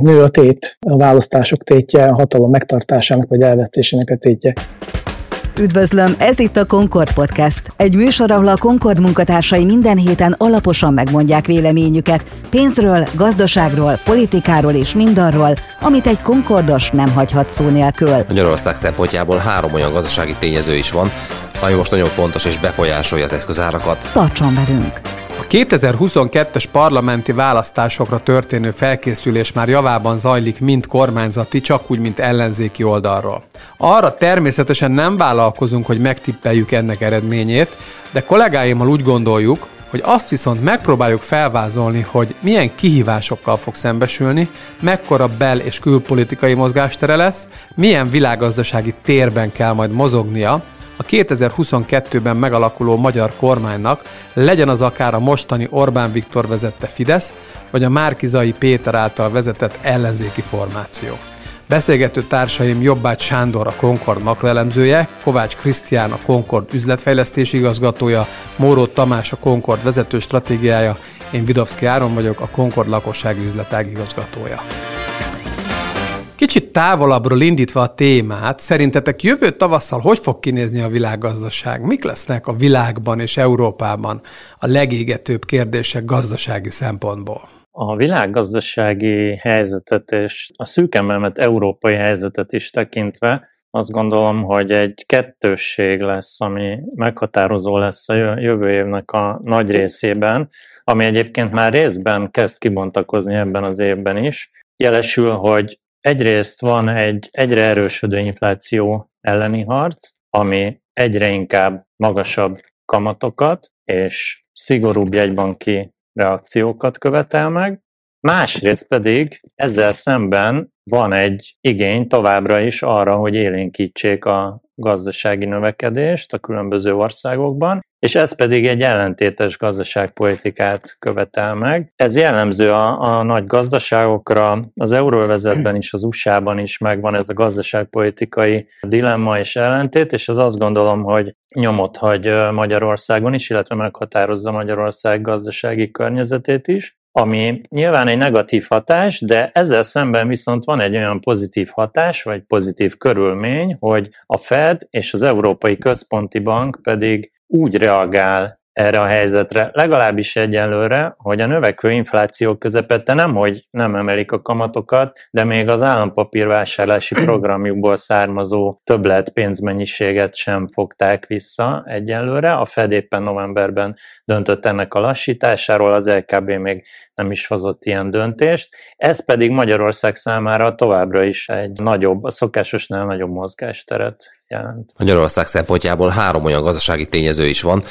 nő a tét, a választások tétje, a hatalom megtartásának vagy elvetésének a tétje. Üdvözlöm, ez itt a Concord Podcast. Egy műsor, ahol a Concord munkatársai minden héten alaposan megmondják véleményüket pénzről, gazdaságról, politikáról és mindarról, amit egy Concordos nem hagyhat szó nélkül. Magyarország szempontjából három olyan gazdasági tényező is van, ami most nagyon fontos és befolyásolja az eszközárakat. Tartson velünk! A 2022-es parlamenti választásokra történő felkészülés már javában zajlik mind kormányzati, csak úgy, mint ellenzéki oldalról. Arra természetesen nem vállalkozunk, hogy megtippeljük ennek eredményét, de kollégáimmal úgy gondoljuk, hogy azt viszont megpróbáljuk felvázolni, hogy milyen kihívásokkal fog szembesülni, mekkora bel- és külpolitikai mozgástere lesz, milyen világgazdasági térben kell majd mozognia, a 2022-ben megalakuló magyar kormánynak legyen az akár a mostani Orbán Viktor vezette Fidesz, vagy a Márkizai Péter által vezetett ellenzéki formáció. Beszélgető társaim Jobbágy Sándor a Concord makroelemzője, Kovács Krisztián a Concord üzletfejlesztési igazgatója, Móró Tamás a Concord vezető stratégiája, én Vidovszki Áron vagyok, a Concord lakossági üzletág igazgatója. Kicsit távolabbról indítva a témát, szerintetek jövő tavasszal hogy fog kinézni a világgazdaság? Mik lesznek a világban és Európában a legégetőbb kérdések gazdasági szempontból? A világgazdasági helyzetet és a szűkemelmet európai helyzetet is tekintve azt gondolom, hogy egy kettősség lesz, ami meghatározó lesz a jövő évnek a nagy részében, ami egyébként már részben kezd kibontakozni ebben az évben is. Jelesül, hogy Egyrészt van egy egyre erősödő infláció elleni harc, ami egyre inkább magasabb kamatokat és szigorúbb jegybanki reakciókat követel meg. Másrészt pedig ezzel szemben van egy igény továbbra is arra, hogy élénkítsék a gazdasági növekedést a különböző országokban, és ez pedig egy ellentétes gazdaságpolitikát követel meg. Ez jellemző a, a nagy gazdaságokra, az euróvezetben is, az USA-ban is megvan ez a gazdaságpolitikai dilemma és ellentét, és az azt gondolom, hogy nyomot hagy Magyarországon is, illetve meghatározza Magyarország gazdasági környezetét is ami nyilván egy negatív hatás, de ezzel szemben viszont van egy olyan pozitív hatás, vagy pozitív körülmény, hogy a Fed és az Európai Központi Bank pedig úgy reagál erre a helyzetre, legalábbis egyenlőre, hogy a növekvő infláció közepette nem, hogy nem emelik a kamatokat, de még az állampapírvásárlási programjukból származó többlet pénzmennyiséget sem fogták vissza egyenlőre. A Fed éppen novemberben döntött ennek a lassításáról, az LKB még nem is hozott ilyen döntést. Ez pedig Magyarország számára továbbra is egy nagyobb, a szokásosnál nagyobb mozgásteret jelent. Magyarország szempontjából három olyan gazdasági tényező is van,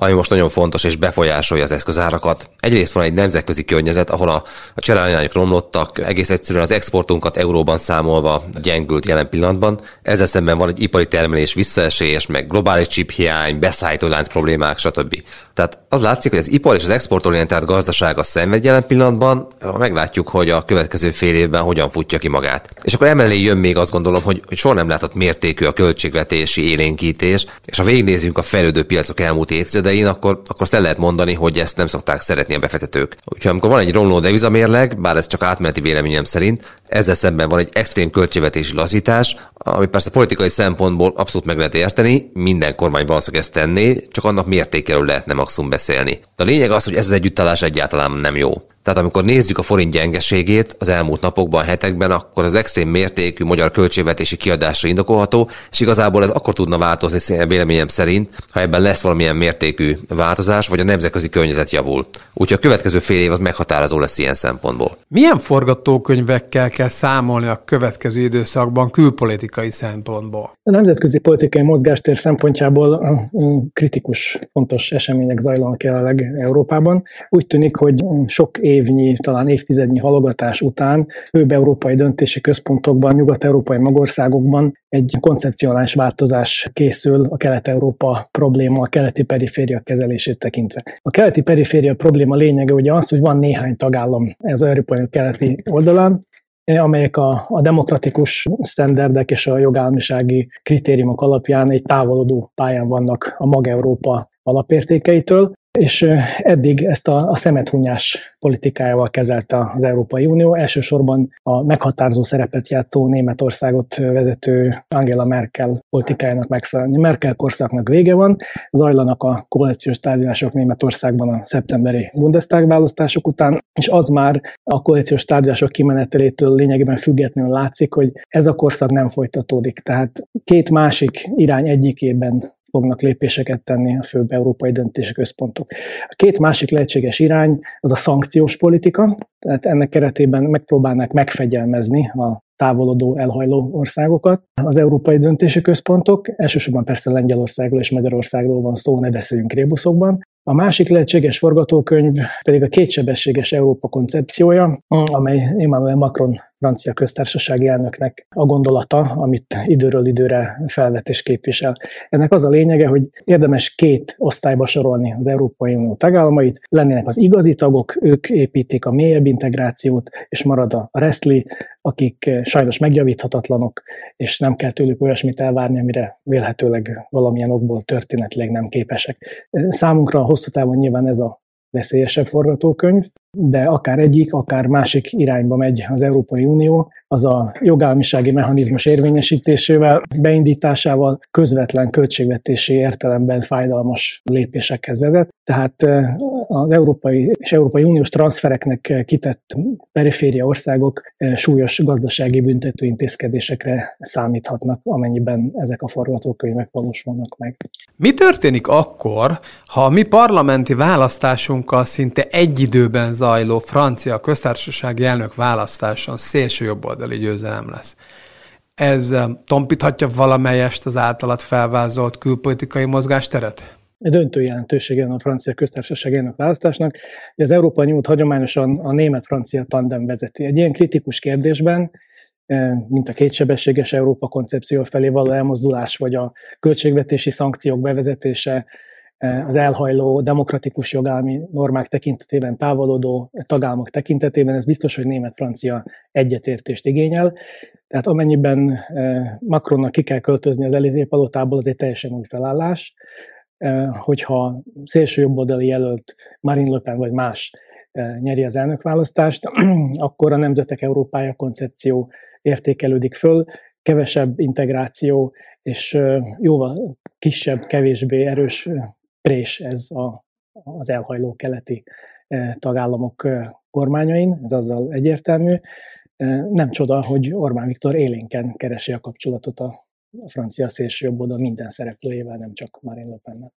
ami most nagyon fontos és befolyásolja az eszközárakat. Egyrészt van egy nemzetközi környezet, ahol a, a cserélányok romlottak, egész egyszerűen az exportunkat euróban számolva gyengült jelen pillanatban. Ezzel szemben van egy ipari termelés visszaesés, meg globális chip hiány, beszállítólánc problémák, stb. Tehát az látszik, hogy az ipar és az exportorientált gazdaság a szenved jelen pillanatban, meglátjuk, hogy a következő fél évben hogyan futja ki magát. És akkor emellé jön még azt gondolom, hogy, hogy soha nem látott mértékű a költségvetési élénkítés, és ha végignézzünk a fejlődő piacok elmúlt évtizedei, akkor, akkor azt el lehet mondani, hogy ezt nem szokták szeretni a befektetők. Úgyhogy amikor van egy romló devizamérleg, bár ez csak átmeneti véleményem szerint, ezzel szemben van egy extrém költségvetési lazítás, ami persze politikai szempontból abszolút meg lehet érteni, minden kormány valószínűleg ezt tenné, csak annak mértékéről lehetne maximum beszélni. De a lényeg az, hogy ez az együttállás egyáltalán nem jó. Tehát amikor nézzük a forint gyengeségét az elmúlt napokban, hetekben, akkor az extrém mértékű magyar költségvetési kiadásra indokolható, és igazából ez akkor tudna változni véleményem szerint, ha ebben lesz valamilyen mértékű változás, vagy a nemzetközi környezet javul. Úgyhogy a következő fél év az meghatározó lesz ilyen szempontból. Milyen forgatókönyvekkel kell számolni a következő időszakban külpolitikai szempontból? A nemzetközi politikai mozgástér szempontjából kritikus, fontos események zajlanak jelenleg Európában. Úgy tűnik, hogy sok évnyi, talán évtizednyi halogatás után főbb európai döntési központokban, nyugat-európai magországokban egy koncepcionális változás készül a Kelet-Európa probléma, a keleti periféria kezelését tekintve. A keleti periféria probléma lényege ugye az, hogy van néhány tagállam az európai keleti oldalán, amelyek a, a demokratikus sztenderdek és a jogállamisági kritériumok alapján egy távolodó pályán vannak a mag Európa alapértékeitől, és eddig ezt a, a szemethunyás politikájával kezelte az Európai Unió, elsősorban a meghatározó szerepet játszó Németországot vezető Angela Merkel politikájának megfelelni. Merkel korszaknak vége van, zajlanak a koalíciós tárgyalások Németországban a szeptemberi Bundestag választások után, és az már a koalíciós tárgyalások kimenetelétől lényegében függetlenül látszik, hogy ez a korszak nem folytatódik. Tehát két másik irány egyikében fognak lépéseket tenni a főbb európai döntési központok. A két másik lehetséges irány az a szankciós politika, tehát ennek keretében megpróbálnák megfegyelmezni a távolodó, elhajló országokat. Az európai döntési központok, elsősorban persze Lengyelországról és Magyarországról van szó, ne beszéljünk rébuszokban, a másik lehetséges forgatókönyv pedig a kétsebességes Európa koncepciója, amely Emmanuel Macron francia köztársasági elnöknek a gondolata, amit időről időre felvet és képvisel. Ennek az a lényege, hogy érdemes két osztályba sorolni az Európai Unió tagállamait, lennének az igazi tagok, ők építik a mélyebb integrációt, és marad a resztli, akik sajnos megjavíthatatlanok, és nem kell tőlük olyasmit elvárni, amire vélhetőleg valamilyen okból történetileg nem képesek. Számunkra hosszú távon nyilván ez a veszélyesebb forgatókönyv, de akár egyik, akár másik irányba megy az Európai Unió, az a jogállamisági mechanizmus érvényesítésével, beindításával közvetlen költségvetési értelemben fájdalmas lépésekhez vezet. Tehát az Európai és Európai Uniós transfereknek kitett periféria országok súlyos gazdasági büntető intézkedésekre számíthatnak, amennyiben ezek a forgatókönyvek valósulnak meg. Mi történik akkor, ha a mi parlamenti választásunkkal szinte egy időben zajló francia köztársasági elnök választáson szélső jobboldali győzelem lesz? Ez tompíthatja valamelyest az általat felvázolt külpolitikai mozgásteret? döntő jelentősége a francia köztársaság elnök választásnak. Az Európai Uniót hagyományosan a német-francia tandem vezeti. Egy ilyen kritikus kérdésben, mint a kétsebességes Európa koncepció felé való elmozdulás, vagy a költségvetési szankciók bevezetése, az elhajló demokratikus jogállami normák tekintetében távolodó tagállamok tekintetében, ez biztos, hogy német-francia egyetértést igényel. Tehát amennyiben eh, Macronnak ki kell költözni az Elizé palotából, az egy teljesen új felállás hogyha szélső jobboldali jelölt Marine Le Pen vagy más nyeri az elnökválasztást, akkor a Nemzetek Európája koncepció értékelődik föl, kevesebb integráció és jóval kisebb, kevésbé erős prés ez a, az elhajló keleti tagállamok kormányain, ez azzal egyértelmű. Nem csoda, hogy Orbán Viktor élénken keresi a kapcsolatot a francia szélsőjobboldal minden szereplőjével, nem csak Marine Le pen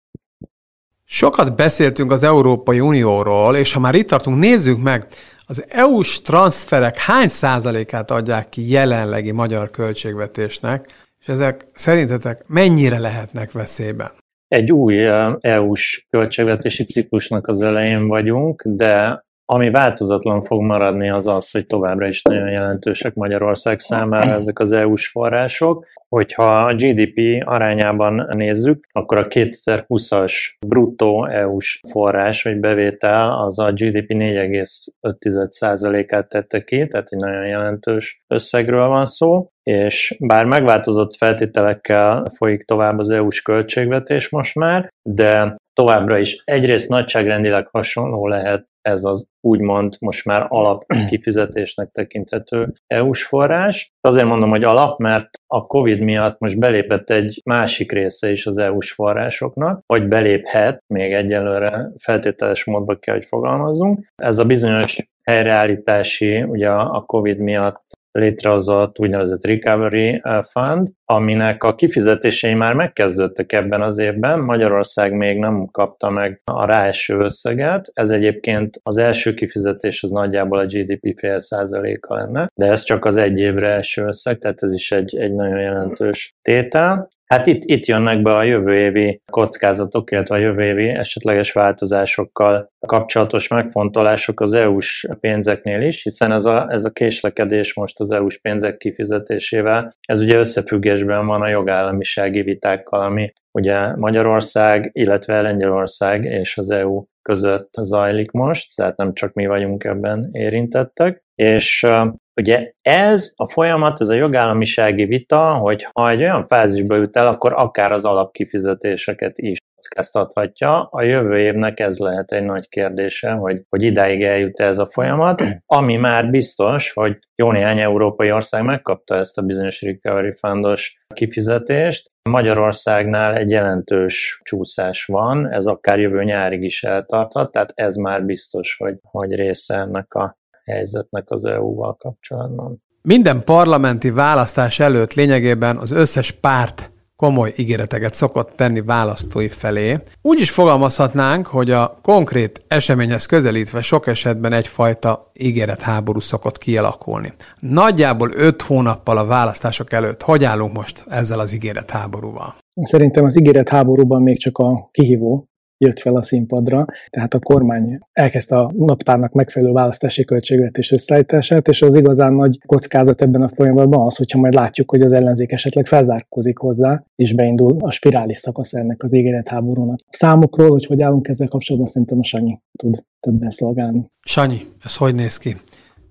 Sokat beszéltünk az Európai Unióról, és ha már itt tartunk, nézzük meg, az EU-s transferek hány százalékát adják ki jelenlegi magyar költségvetésnek, és ezek szerintetek mennyire lehetnek veszélyben? Egy új EU-s költségvetési ciklusnak az elején vagyunk, de ami változatlan fog maradni az az, hogy továbbra is nagyon jelentősek Magyarország számára ezek az EU-s források. Hogyha a GDP arányában nézzük, akkor a 2020-as bruttó EU-s forrás vagy bevétel az a GDP 4,5%-át tette ki, tehát egy nagyon jelentős összegről van szó, és bár megváltozott feltételekkel folyik tovább az EU-s költségvetés most már, de továbbra is egyrészt nagyságrendileg hasonló lehet ez az úgymond most már alap kifizetésnek tekinthető EU-s forrás. Azért mondom, hogy alap, mert a COVID miatt most belépett egy másik része is az EU-s forrásoknak, vagy beléphet, még egyelőre feltételes módba kell, hogy fogalmazzunk. Ez a bizonyos helyreállítási, ugye a COVID miatt létrehozott úgynevezett Recovery eh, Fund, aminek a kifizetései már megkezdődtek ebben az évben. Magyarország még nem kapta meg a ráeső összeget. Ez egyébként az első kifizetés az nagyjából a GDP fél százaléka lenne, de ez csak az egy évre eső összeg, tehát ez is egy, egy nagyon jelentős tétel. Hát itt, itt jönnek be a jövő évi kockázatok, illetve a jövő évi esetleges változásokkal kapcsolatos megfontolások az EU-s pénzeknél is, hiszen ez a, ez a késlekedés most az EU-s pénzek kifizetésével, ez ugye összefüggésben van a jogállamisági vitákkal, ami ugye Magyarország, illetve Lengyelország és az EU között zajlik most, tehát nem csak mi vagyunk ebben érintettek, és Ugye ez a folyamat, ez a jogállamisági vita, hogy ha egy olyan fázisba jut el, akkor akár az alapkifizetéseket is kockáztathatja. A jövő évnek ez lehet egy nagy kérdése, hogy, hogy idáig eljut ez a folyamat, ami már biztos, hogy jó néhány európai ország megkapta ezt a bizonyos Recovery Fundos kifizetést. Magyarországnál egy jelentős csúszás van, ez akár jövő nyárig is eltarthat, tehát ez már biztos, hogy, hogy része ennek a helyzetnek az EU-val kapcsolatban. Minden parlamenti választás előtt lényegében az összes párt komoly ígéreteket szokott tenni választói felé. Úgy is fogalmazhatnánk, hogy a konkrét eseményhez közelítve sok esetben egyfajta ígéretháború szokott kialakulni. Nagyjából öt hónappal a választások előtt hogy állunk most ezzel az ígéretháborúval? Szerintem az ígéretháborúban még csak a kihívó jött fel a színpadra, tehát a kormány elkezdte a naptárnak megfelelő választási költségvetés összeállítását, és az igazán nagy kockázat ebben a folyamatban az, hogyha majd látjuk, hogy az ellenzék esetleg felzárkózik hozzá, és beindul a spirális szakasz ennek az ígéretháborúnak. Számokról, hogy hogy állunk ezzel kapcsolatban, szerintem a Sanyi tud többen szolgálni. Sanyi, ez hogy néz ki?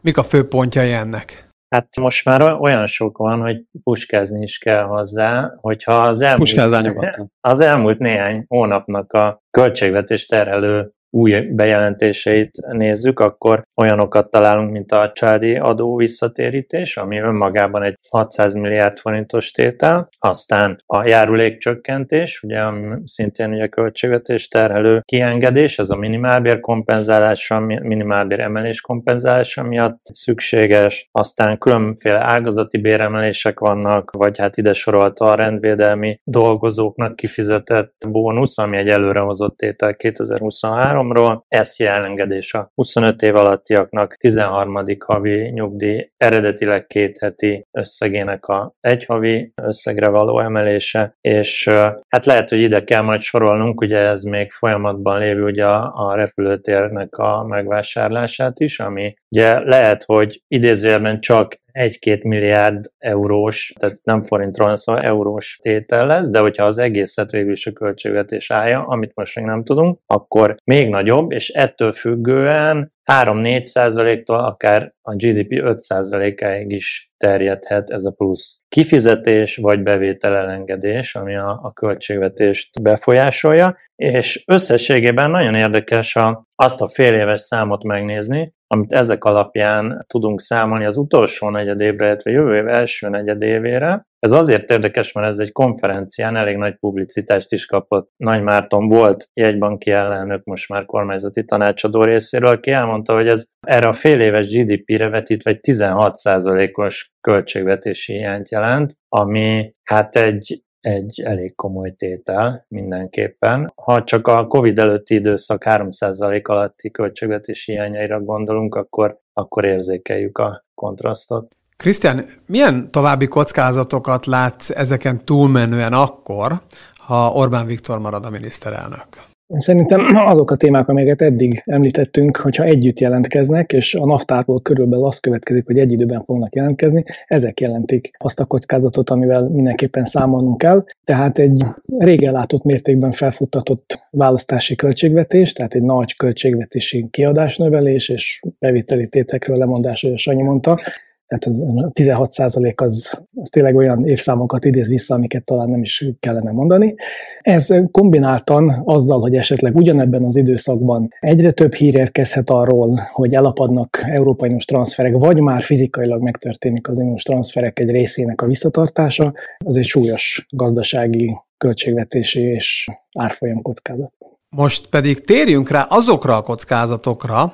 Mik a fő pontjai ennek? Hát most már olyan sok van, hogy puskázni is kell hozzá, hogyha az elmúlt, az elmúlt néhány hónapnak a költségvetés terhelő új bejelentéseit nézzük, akkor olyanokat találunk, mint a csádi adó visszatérítés, ami önmagában egy 600 milliárd forintos tétel, aztán a járulékcsökkentés, ugye szintén ugye költségvetés terhelő kiengedés, ez a minimálbér kompenzálása, minimálbér emelés kompenzálása miatt szükséges, aztán különféle ágazati béremelések vannak, vagy hát ide sorolta a rendvédelmi dolgozóknak kifizetett bónusz, ami egy előrehozott tétel 2023 3-ról, SZI elengedés a 25 év alattiaknak 13. havi nyugdíj eredetileg két heti összegének a egy havi összegre való emelése, és hát lehet, hogy ide kell majd sorolnunk, ugye ez még folyamatban lévő ugye a, a repülőtérnek a megvásárlását is, ami ugye lehet, hogy idézőjelben csak 1-2 milliárd eurós, tehát nem forintról, szóval eurós tétel lesz, de hogyha az egészet végül is a költségvetés állja, amit most még nem tudunk, akkor még nagyobb, és ettől függően 3-4 százaléktól akár a GDP 5 százalékáig is terjedhet ez a plusz kifizetés vagy bevétel elengedés, ami a, a költségvetést befolyásolja, és összességében nagyon érdekes a, azt a fél éves számot megnézni, amit ezek alapján tudunk számolni az utolsó negyedévre, illetve jövő év első negyedévére. Ez azért érdekes, mert ez egy konferencián elég nagy publicitást is kapott. Nagy Márton volt jegybanki ellenök, most már kormányzati tanácsadó részéről, aki elmondta, hogy ez erre a fél éves GDP-re vetítve egy 16%-os költségvetési hiányt jelent, ami hát egy egy elég komoly tétel mindenképpen. Ha csak a COVID előtti időszak 3% alatti költségvetési hiányaira gondolunk, akkor, akkor érzékeljük a kontrasztot. Krisztián, milyen további kockázatokat látsz ezeken túlmenően akkor, ha Orbán Viktor marad a miniszterelnök? Szerintem azok a témák, amelyeket eddig említettünk, hogyha együtt jelentkeznek, és a naftárból körülbelül az következik, hogy egy időben fognak jelentkezni, ezek jelentik azt a kockázatot, amivel mindenképpen számolnunk kell. Tehát egy régen látott mértékben felfuttatott választási költségvetés, tehát egy nagy költségvetési kiadásnövelés és bevételi tétekről lemondás, hogy a Sanyi mondta, tehát a 16 százalék az, az tényleg olyan évszámokat idéz vissza, amiket talán nem is kellene mondani. Ez kombináltan azzal, hogy esetleg ugyanebben az időszakban egyre több hír érkezhet arról, hogy elapadnak európai uniós transferek, vagy már fizikailag megtörténik az uniós transferek egy részének a visszatartása, az egy súlyos gazdasági, költségvetési és árfolyam kockázat. Most pedig térjünk rá azokra a kockázatokra,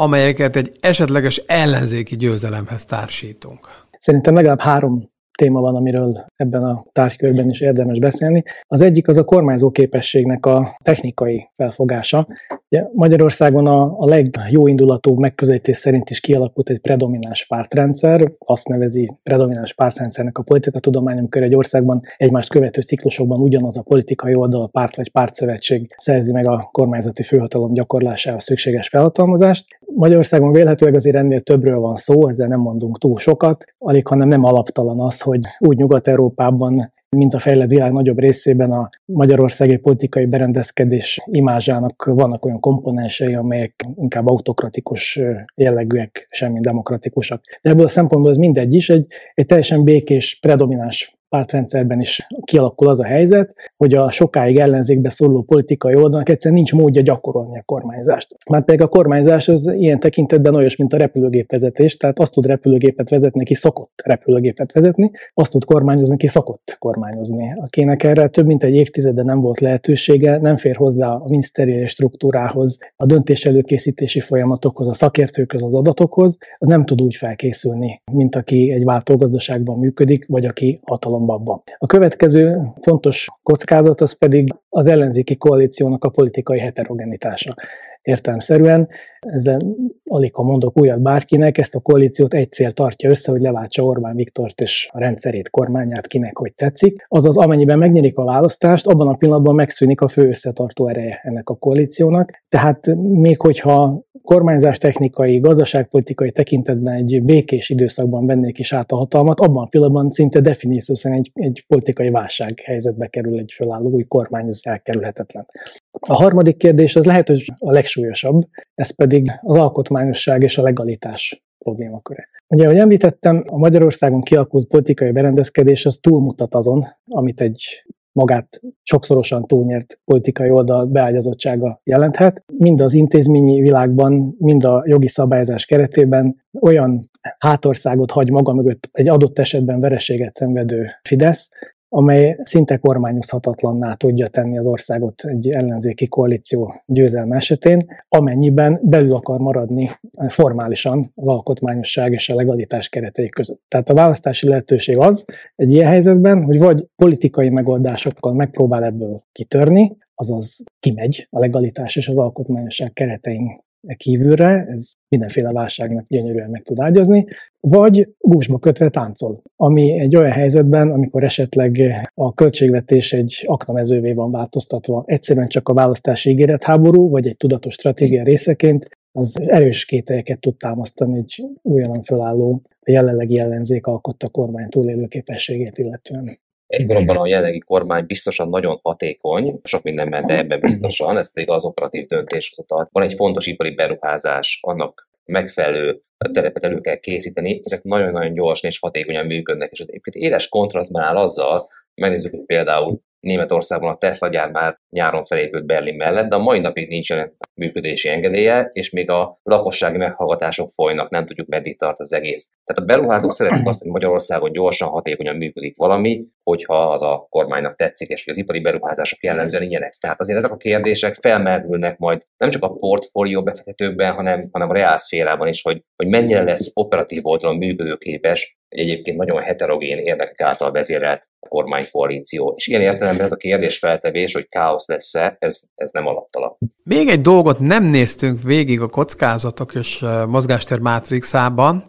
amelyeket egy esetleges ellenzéki győzelemhez társítunk? Szerintem legalább három téma van, amiről ebben a tárgykörben is érdemes beszélni. Az egyik az a kormányzó képességnek a technikai felfogása. Ugye Magyarországon a, a legjó indulatú megközelítés szerint is kialakult egy predomináns pártrendszer, azt nevezi predomináns pártrendszernek a politikatudomány, amikor egy országban egymást követő ciklusokban ugyanaz a politikai oldal, párt vagy pártszövetség szerzi meg a kormányzati főhatalom gyakorlásához szükséges felhatalmazást. Magyarországon vélhetőleg azért ennél többről van szó, ezzel nem mondunk túl sokat, alig hanem nem alaptalan az, hogy úgy Nyugat-Európában, mint a fejlett világ nagyobb részében a magyarországi politikai berendezkedés imázsának vannak olyan komponensei, amelyek inkább autokratikus jellegűek, semmi demokratikusak. De ebből a szempontból ez mindegy is, egy, egy teljesen békés, predomináns pártrendszerben is kialakul az a helyzet, hogy a sokáig ellenzékbe szóló politikai oldalnak egyszerűen nincs módja gyakorolni a kormányzást. Mert pedig a kormányzás az ilyen tekintetben olyas, mint a repülőgépvezetés, tehát azt tud repülőgépet vezetni, aki szokott repülőgépet vezetni, azt tud kormányozni, aki szokott kormányozni. Akinek erre több mint egy évtizede nem volt lehetősége, nem fér hozzá a miniszteriális struktúrához, a döntés előkészítési folyamatokhoz, a szakértőkhöz, az adatokhoz, az nem tud úgy felkészülni, mint aki egy váltógazdaságban működik, vagy aki hatalomban van. A következő fontos kockázat az pedig az ellenzéki koalíciónak a politikai heterogenitása értelmszerűen. Ezzel alig ha mondok újat bárkinek, ezt a koalíciót egy cél tartja össze, hogy leváltsa Orbán Viktort és a rendszerét, kormányát, kinek hogy tetszik. Azaz, amennyiben megnyerik a választást, abban a pillanatban megszűnik a fő összetartó ereje ennek a koalíciónak. Tehát még hogyha kormányzás technikai, gazdaságpolitikai tekintetben egy békés időszakban vennék is át a hatalmat, abban a pillanatban szinte definíciószerűen egy, egy politikai válság helyzetbe kerül egy fölálló új kormány, ez elkerülhetetlen. A harmadik kérdés az lehet, hogy a legsúlyosabb, ez pedig az alkotmányosság és a legalitás problémaköre. Ugye, ahogy említettem, a Magyarországon kialakult politikai berendezkedés az túlmutat azon, amit egy magát sokszorosan túlnyert politikai oldal beágyazottsága jelenthet. Mind az intézményi világban, mind a jogi szabályzás keretében olyan hátországot hagy maga mögött egy adott esetben vereséget szenvedő Fidesz, amely szinte kormányozhatatlanná tudja tenni az országot egy ellenzéki koalíció győzelme esetén, amennyiben belül akar maradni formálisan az alkotmányosság és a legalitás keretei között. Tehát a választási lehetőség az egy ilyen helyzetben, hogy vagy politikai megoldásokkal megpróbál ebből kitörni, azaz kimegy a legalitás és az alkotmányosság keretein kívülre, ez mindenféle válságnak gyönyörűen meg tud ágyazni, vagy gúzsba kötve táncol, ami egy olyan helyzetben, amikor esetleg a költségvetés egy aknamezővé van változtatva, egyszerűen csak a választási ígéretháború, vagy egy tudatos stratégia részeként, az erős kételyeket tud támasztani egy újonnan fölálló, a jelenlegi ellenzék alkotta kormány túlélő képességét illetően. Egy a jelenlegi kormány biztosan nagyon hatékony, sok mindenben, de ebben biztosan, ez pedig az operatív döntéshozatal. Van egy fontos ipari beruházás, annak megfelelő terepet elő kell készíteni, ezek nagyon-nagyon gyorsan és hatékonyan működnek, és egyébként éles kontrasztban áll azzal, megnézzük, hogy például Németországban a Tesla gyár már nyáron felépült Berlin mellett, de a mai napig nincsen működési engedélye, és még a lakossági meghallgatások folynak, nem tudjuk meddig tart az egész. Tehát a beruházók szeretnék azt, hogy Magyarországon gyorsan, hatékonyan működik valami, hogyha az a kormánynak tetszik, és hogy az ipari beruházások jellemzően ilyenek. Tehát azért ezek a kérdések felmerülnek majd nem csak a portfólió befektetőkben, hanem, hanem a reálszférában is, hogy, hogy mennyire lesz operatív oldalon működőképes egy egyébként nagyon heterogén érdekek által vezérelt kormánykoalíció. És ilyen értelemben ez a kérdés feltevés, hogy káosz lesz-e, ez, ez nem alaptalan. Még egy dolgot nem néztünk végig a kockázatok és mozgástér mátrixában.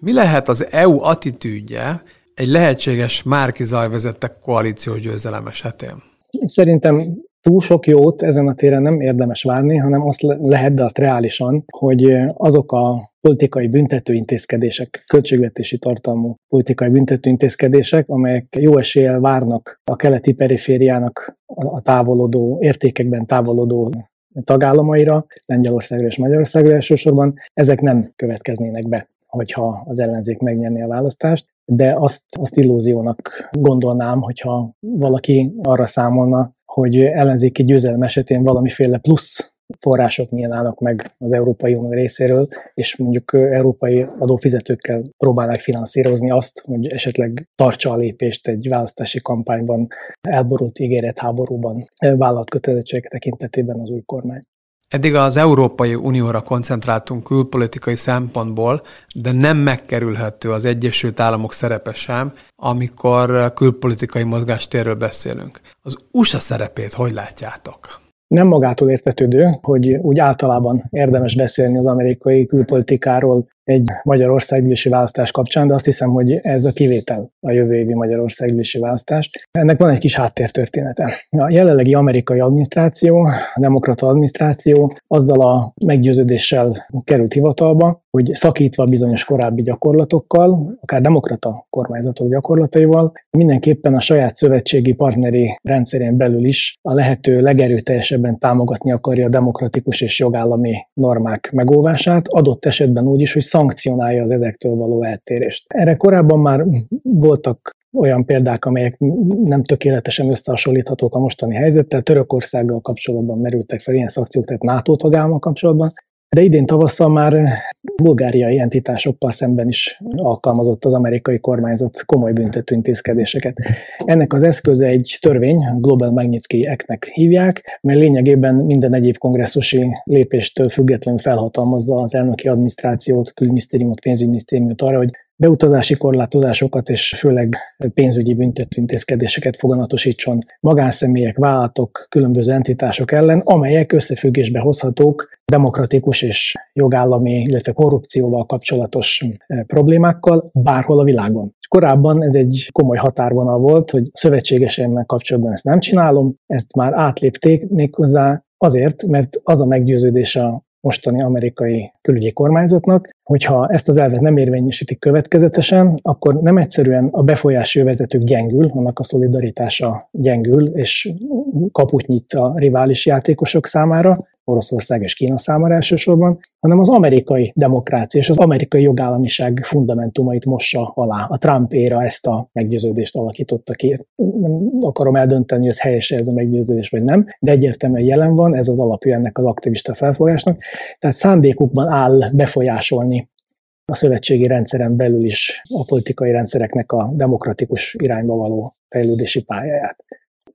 Mi lehet az EU attitűdje egy lehetséges Márki Zaj vezette koalíciós győzelem esetén? Szerintem túl sok jót ezen a téren nem érdemes várni, hanem azt lehet, de azt reálisan, hogy azok a politikai büntetőintézkedések, költségvetési tartalmú politikai büntetőintézkedések, amelyek jó eséllyel várnak a keleti perifériának a távolodó, értékekben távolodó tagállamaira, Lengyelországra és Magyarországra elsősorban, ezek nem következnének be hogyha az ellenzék megnyerné a választást, de azt, azt illúziónak gondolnám, hogyha valaki arra számolna, hogy ellenzéki győzelem esetén valamiféle plusz források nyílnának meg az Európai Unió részéről, és mondjuk európai adófizetőkkel próbálják finanszírozni azt, hogy esetleg tartsa a lépést egy választási kampányban, elborult ígéret háborúban vállalt kötelezettségek tekintetében az új kormány. Eddig az Európai Unióra koncentráltunk külpolitikai szempontból, de nem megkerülhető az Egyesült Államok szerepe sem, amikor külpolitikai mozgástérről beszélünk. Az USA szerepét hogy látjátok? Nem magától értetődő, hogy úgy általában érdemes beszélni az amerikai külpolitikáról egy Magyarországgyűlési választás kapcsán, de azt hiszem, hogy ez a kivétel a jövő évi Magyarországgyűlési választást. Ennek van egy kis háttértörténete. A jelenlegi amerikai adminisztráció, a demokrata adminisztráció azzal a meggyőződéssel került hivatalba, hogy szakítva bizonyos korábbi gyakorlatokkal, akár demokrata kormányzatok gyakorlataival, mindenképpen a saját szövetségi partneri rendszerén belül is a lehető legerőteljesebben támogatni akarja a demokratikus és jogállami normák megóvását, adott esetben úgy is, hogy szankcionálja az ezektől való eltérést. Erre korábban már voltak olyan példák, amelyek nem tökéletesen összehasonlíthatók a mostani helyzettel. Törökországgal kapcsolatban merültek fel ilyen szakciók, tehát NATO tagállammal kapcsolatban, de idén tavasszal már bulgáriai entitásokkal szemben is alkalmazott az amerikai kormányzat komoly büntető intézkedéseket. Ennek az eszköze egy törvény, Global Magnitsky Act-nek hívják, mert lényegében minden egyéb kongresszusi lépéstől függetlenül felhatalmazza az elnöki adminisztrációt, külügyminisztériumot, pénzügyminisztériumot arra, hogy beutazási korlátozásokat és főleg pénzügyi büntető intézkedéseket foganatosítson magánszemélyek, vállalatok, különböző entitások ellen, amelyek összefüggésbe hozhatók demokratikus és jogállami, illetve korrupcióval kapcsolatos eh, problémákkal bárhol a világon. Korábban ez egy komoly határvonal volt, hogy szövetségesemmel kapcsolatban ezt nem csinálom, ezt már átlépték méghozzá azért, mert az a meggyőződés a mostani amerikai külügyi kormányzatnak, hogyha ezt az elvet nem érvényesítik következetesen, akkor nem egyszerűen a befolyási vezetők gyengül, annak a szolidaritása gyengül, és kaput nyit a rivális játékosok számára, Oroszország és Kína számára elsősorban, hanem az amerikai demokrácia és az amerikai jogállamiság fundamentumait mossa alá. A Trump éra ezt a meggyőződést alakította ki. Nem akarom eldönteni, hogy ez helyes ez a meggyőződés, vagy nem, de egyértelműen jelen van, ez az alapja ennek az aktivista felfogásnak. Tehát szándékukban áll befolyásolni a szövetségi rendszeren belül is a politikai rendszereknek a demokratikus irányba való fejlődési pályáját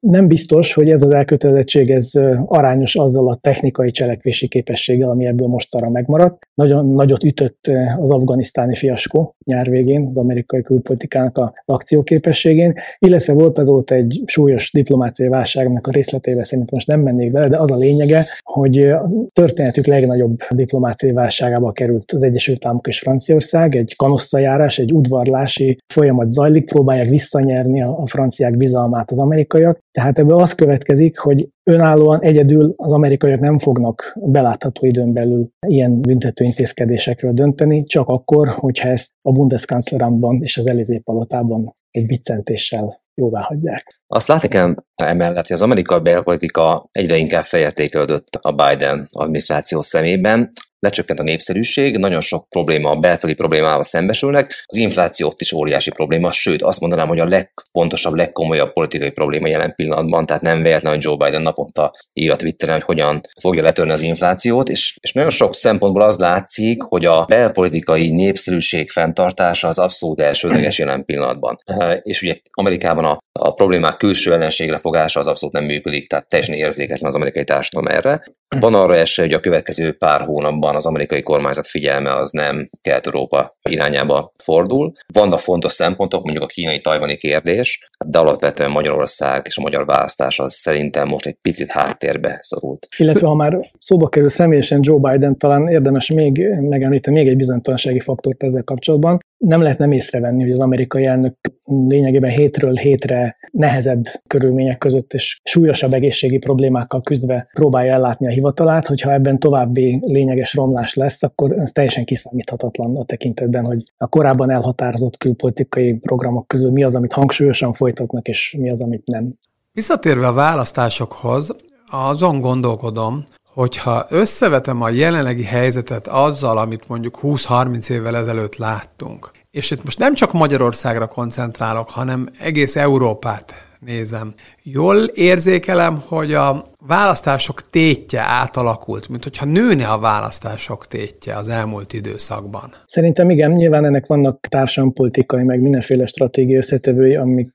nem biztos, hogy ez az elkötelezettség ez arányos azzal a technikai cselekvési képességgel, ami ebből mostanra megmaradt. Nagyon nagyot ütött az afganisztáni fiaskó nyár végén, az amerikai külpolitikának a akcióképességén, illetve volt azóta egy súlyos diplomáciai válságnak a részleteivel szerintem most nem mennék bele, de az a lényege, hogy történetük legnagyobb diplomáciai válságába került az Egyesült Államok és Franciaország, egy kanosszajárás, egy udvarlási folyamat zajlik, próbálják visszanyerni a franciák bizalmát az amerikaiak, tehát ebből az következik, hogy önállóan egyedül az amerikaiak nem fognak belátható időn belül ilyen büntető intézkedésekről dönteni, csak akkor, hogyha ezt a Bundeskanzleramban és az Elizé palotában egy biccentéssel jóvá hagyják. Azt látni kell emellett, hogy az amerikai belpolitika egyre inkább felértékelődött a Biden adminisztráció szemében, lecsökkent a népszerűség, nagyon sok probléma, a belföldi problémával szembesülnek, az infláció ott is óriási probléma, sőt azt mondanám, hogy a legfontosabb, legkomolyabb politikai probléma jelen pillanatban, tehát nem véletlen, hogy Joe Biden naponta ír a Twitteren, hogy hogyan fogja letörni az inflációt, és, és nagyon sok szempontból az látszik, hogy a belpolitikai népszerűség fenntartása az abszolút elsődleges jelen pillanatban. És ugye Amerikában a, a problémák külső ellenségre fogása az abszolút nem működik, tehát teljesen érzéketlen az amerikai társadalom erre. Van arra esély, hogy a következő pár hónapban az amerikai kormányzat figyelme az nem Kelet-Európa irányába fordul. Vannak fontos szempontok, mondjuk a kínai-tajvani kérdés, de alapvetően Magyarország és a magyar választás az szerintem most egy picit háttérbe szorult. Illetve ha már szóba kerül személyesen Joe Biden, talán érdemes még megemlíteni még egy bizonytalansági faktort ezzel kapcsolatban nem lehet nem észrevenni, hogy az amerikai elnök lényegében hétről hétre nehezebb körülmények között és súlyosabb egészségi problémákkal küzdve próbálja ellátni a hivatalát, hogyha ebben további lényeges romlás lesz, akkor ez teljesen kiszámíthatatlan a tekintetben, hogy a korábban elhatározott külpolitikai programok közül mi az, amit hangsúlyosan folytatnak, és mi az, amit nem. Visszatérve a választásokhoz, azon gondolkodom, hogyha összevetem a jelenlegi helyzetet azzal, amit mondjuk 20-30 évvel ezelőtt láttunk, és itt most nem csak Magyarországra koncentrálok, hanem egész Európát nézem. Jól érzékelem, hogy a választások tétje átalakult, mint hogyha nőne a választások tétje az elmúlt időszakban. Szerintem igen, nyilván ennek vannak társadalompolitikai, meg mindenféle stratégiai összetevői, amik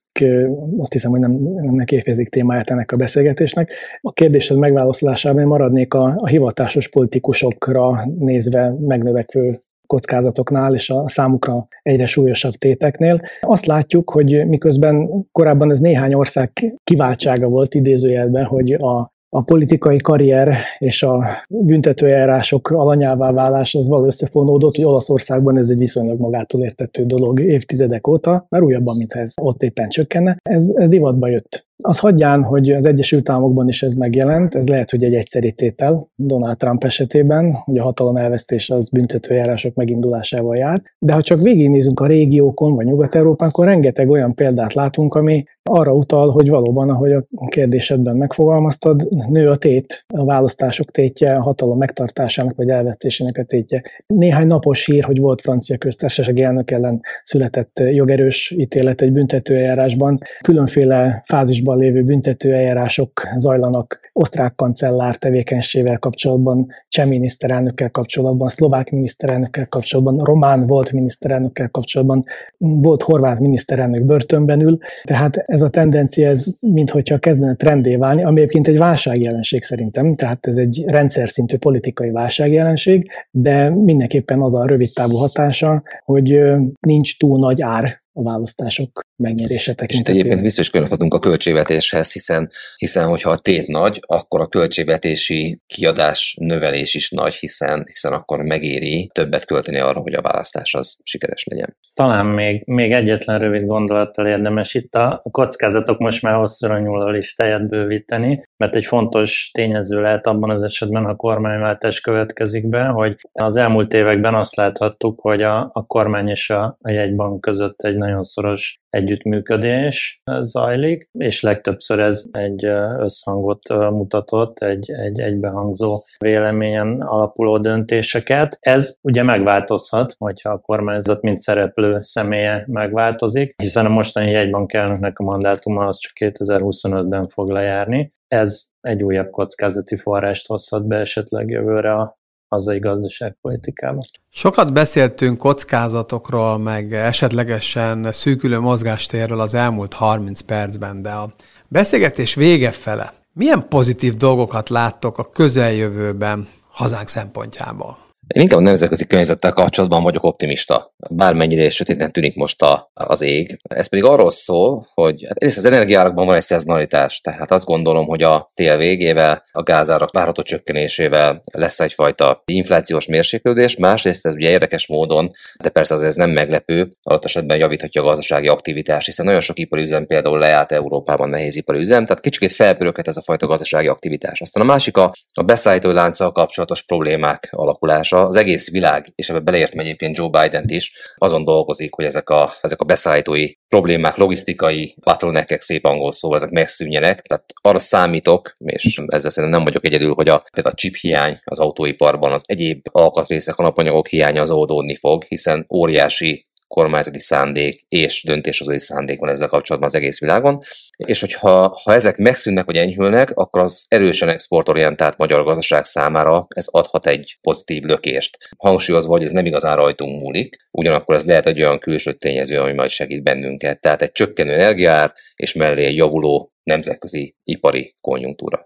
azt hiszem, hogy nem, nem érkezik témáját ennek a beszélgetésnek. A kérdésed megválaszolásában maradnék a, a hivatásos politikusokra nézve megnövekvő kockázatoknál és a számukra egyre súlyosabb téteknél. Azt látjuk, hogy miközben korábban ez néhány ország kiváltsága volt idézőjelben, hogy a a politikai karrier és a büntetőjárások alanyává válás az való összefonódott, hogy Olaszországban ez egy viszonylag magától értető dolog évtizedek óta, már újabban, mintha ez ott éppen csökkenne. Ez, ez divatba jött. Az hagyján, hogy az Egyesült Államokban is ez megjelent, ez lehet, hogy egy egyszeri tétel Donald Trump esetében, hogy a hatalom elvesztése az büntetőjárások megindulásával jár, de ha csak végignézünk a régiókon vagy Nyugat-Európán, akkor rengeteg olyan példát látunk, ami arra utal, hogy valóban, ahogy a kérdésedben megfogalmaztad, nő a tét, a választások tétje, a hatalom megtartásának vagy elvesztésének a tétje. Néhány napos hír, hogy volt francia köztársasági elnök ellen született jogerős ítélet egy büntetőeljárásban. Különféle fázisban lévő büntetőeljárások zajlanak osztrák kancellár tevékenységével kapcsolatban, cseh miniszterelnökkel kapcsolatban, szlovák miniszterelnökkel kapcsolatban, román volt miniszterelnökkel kapcsolatban, volt horvát miniszterelnök börtönben ül, tehát ez a tendencia, ez minthogyha kezdene trendé válni, ami egyébként egy válságjelenség szerintem, tehát ez egy rendszer szintű politikai válságjelenség, de mindenképpen az a rövid távú hatása, hogy nincs túl nagy ár a választások megnyerése tekintetében. És egyébként vissza is adunk a költségvetéshez, hiszen, hiszen hogyha a tét nagy, akkor a költségvetési kiadás növelés is nagy, hiszen, hiszen akkor megéri többet költeni arra, hogy a választás az sikeres legyen. Talán még, még egyetlen rövid gondolattal érdemes itt a kockázatok most már hosszúra nyúl a listáját bővíteni, mert egy fontos tényező lehet abban az esetben, ha kormányváltás következik be, hogy az elmúlt években azt láthattuk, hogy a, a kormány és a, a jegybank között egy nagyon szoros együttműködés zajlik, és legtöbbször ez egy összhangot mutatott, egy, egy egybehangzó véleményen alapuló döntéseket. Ez ugye megváltozhat, hogyha a kormányzat mint szereplő személye megváltozik, hiszen a mostani jegybank elnöknek a mandátuma az csak 2025-ben fog lejárni. Ez egy újabb kockázati forrást hozhat be esetleg jövőre a hazai gazdaságpolitikában. Sokat beszéltünk kockázatokról, meg esetlegesen szűkülő mozgástérről az elmúlt 30 percben, de a beszélgetés vége fele milyen pozitív dolgokat láttok a közeljövőben hazánk szempontjából? Én inkább a nemzetközi környezettel kapcsolatban vagyok optimista. Bármennyire is sötétnek tűnik most a, az ég. Ez pedig arról szól, hogy hát egyrészt az energiárakban van egy szezonalitás, tehát azt gondolom, hogy a tél végével, a gázárak várható csökkenésével lesz egyfajta inflációs mérséklődés, másrészt ez ugye érdekes módon, de persze az ez nem meglepő, alatt esetben javíthatja a gazdasági aktivitást, hiszen nagyon sok ipari üzem például leállt Európában nehéz ipari üzem, tehát kicsit felpöröghet ez a fajta gazdasági aktivitás. Aztán a másik a, a beszállítói lánccal kapcsolatos problémák alakulása, az egész világ, és ebbe beleértve egyébként Joe biden is, azon dolgozik, hogy ezek a, ezek a beszállítói problémák, logisztikai bottleneckek, szép angol szó, ezek megszűnjenek. Tehát arra számítok, és ezzel szerintem nem vagyok egyedül, hogy a, például a chip hiány az autóiparban, az egyéb alkatrészek, alapanyagok hiánya az oldódni fog, hiszen óriási kormányzati szándék és döntéshozói szándék van ezzel kapcsolatban az egész világon, és hogyha ha ezek megszűnnek vagy enyhülnek, akkor az erősen exportorientált magyar gazdaság számára ez adhat egy pozitív lökést. Hangsúlyozva, hogy ez nem igazán rajtunk múlik, ugyanakkor ez lehet egy olyan külső tényező, ami majd segít bennünket. Tehát egy csökkenő energiár és mellé egy javuló nemzetközi ipari konjunktúra.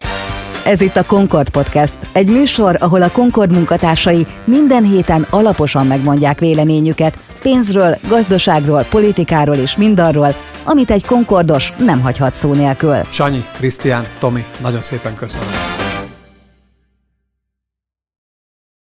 Ez itt a Concord Podcast, egy műsor, ahol a Concord munkatársai minden héten alaposan megmondják véleményüket pénzről, gazdaságról, politikáról és mindarról, amit egy Concordos nem hagyhat szó nélkül. Sanyi, Krisztián, Tomi, nagyon szépen köszönöm.